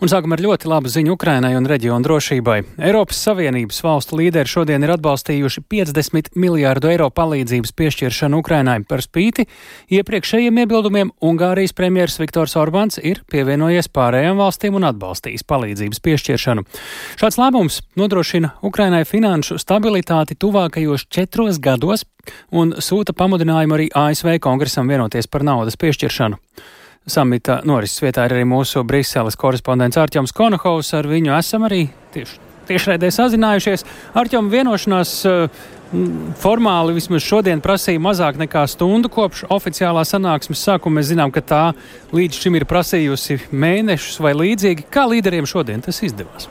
Un sākam ar ļoti labu ziņu Ukrainai un reģionu drošībai. Eiropas Savienības valstu līderi šodien ir atbalstījuši 50 miljārdu eiro palīdzības piešķiršanu Ukrainai. Par spīti iepriekšējiem iebildumiem Ungārijas premjeras Viktors Orbāns ir pievienojies pārējām valstīm un atbalstījis palīdzības piešķiršanu. Šāds lēmums nodrošina Ukrainai finanšu stabilitāti tuvākajos četros gados un sūta pamudinājumu arī ASV kongresam vienoties par naudas piešķiršanu. Samita norises vietā ir arī mūsu Briseles korespondents Arķoms Konohovs. Ar viņu esam arī tieši tiešraidē sazinājušies. Arķom vienošanās uh, formāli vismaz šodien prasīja mazāk nekā stundu kopš oficiālā sanāksmes sākuma. Mēs zinām, ka tā līdz šim ir prasījusi mēnešus vai līdzīgi. Kā līderiem šodien tas izdevās?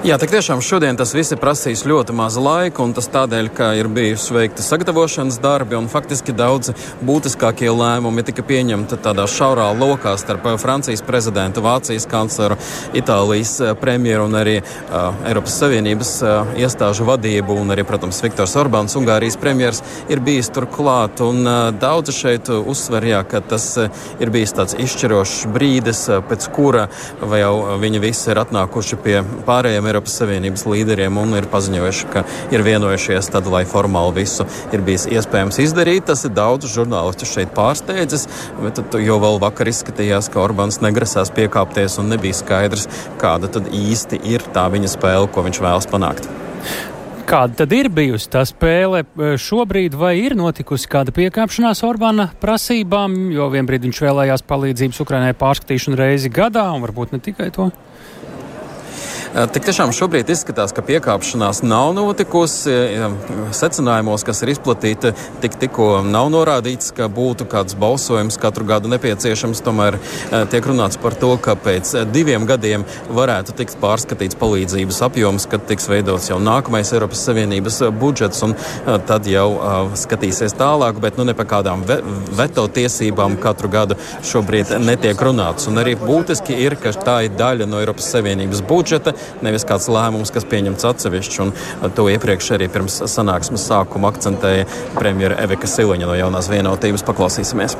Jā, tik tiešām šodien tas viss ir prasījis ļoti maz laika, un tas tādēļ, ka ir bijusi veikta sagatavošanas darbi, un faktiski daudzi būtiskākie lēmumi tika pieņemti tādā šaurā lokā starp Francijas prezidentu, Vācijas kancleru, Itālijas eh, premjeru un arī uh, Eiropas Savienības uh, iestāžu vadību, un arī, protams, Viktors Orbāns, Ungārijas premjers, ir bijis tur klāt, un uh, daudzi šeit uzsver, jā, ka tas uh, ir bijis tāds izšķirošs brīdis, uh, pēc kura vai jau viņi visi ir atnākuši pie pārējiem Eiropas Savienības līderiem un ir paziņojuši, ka ir vienojušies tad, lai formāli visu ir bijis iespējams izdarīt. Tas ir daudz žurnālistu šeit pārsteidzis, bet jo vēl vakar izskatījās, ka Orbāns negrasās piekāpties un nebija skaidrs, kāda tad īsti ir tā viņa spēle, ko viņš vēlas panākt. Kāda tad ir bijusi tā spēle e, šobrīd, vai ir notikusi kāda piekāpšanās Orbāna prasībām, jo vienbrīd viņš vēlējās palīdzības Ukrainai pārskatīšanu reizi gadā, un varbūt ne tikai to? Eh, tik tiešām šobrīd izskatās, ka piekāpšanās nav notikusi. Secinājumos, kas ir izplatīti, tik, tikko nav norādīts, ka būtu kāds balsojums katru gadu nepieciešams. Tomēr eh, tiek runāts par to, ka pēc diviem gadiem varētu tikt pārskatīts palīdzības apjoms, kad tiks veidots jau nākamais Eiropas Savienības budžets, un eh, tad jau skatīsies tālāk, bet nu ne par kādām ve veto tiesībām katru gadu šobrīd netiek runāts. Un arī būtiski ir, ka tā ir daļa no Eiropas Savienības budžeta nevis kāds lēmums, kas pieņemts atsevišķi. Un to iepriekš arī pirms sanāksmes sākuma akcentēja premjera Evika Siliņa no jaunās vienotības. Paklausīsimies!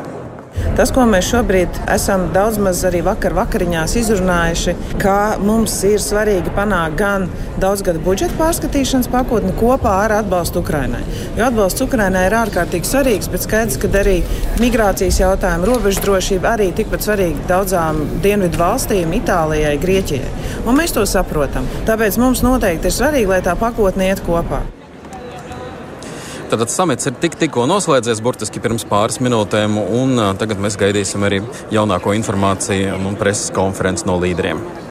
Tas, ko mēs šobrīd esam daudz maz arī vakar vakariņās izrunājuši, ka mums ir svarīgi panākt gan daudzgadu budžeta pārskatīšanas pakotni kopā ar atbalstu Ukrainai. Jo atbalsts Ukrainai ir ārkārtīgi svarīgs, bet skaidrs, ka arī migrācijas jautājumi, robežu drošība arī tikpat svarīgi daudzām dienvidu valstīm, Itālijai, Grieķijai. Un mēs to saprotam. Tāpēc mums noteikti ir svarīgi, lai tā pakotne iet kopā. Tātad samits ir tik, tikko noslēdzies, burtiski pirms pāris minūtēm, un tagad mēs gaidīsim arī jaunāko informāciju un preses konferenci no līderiem.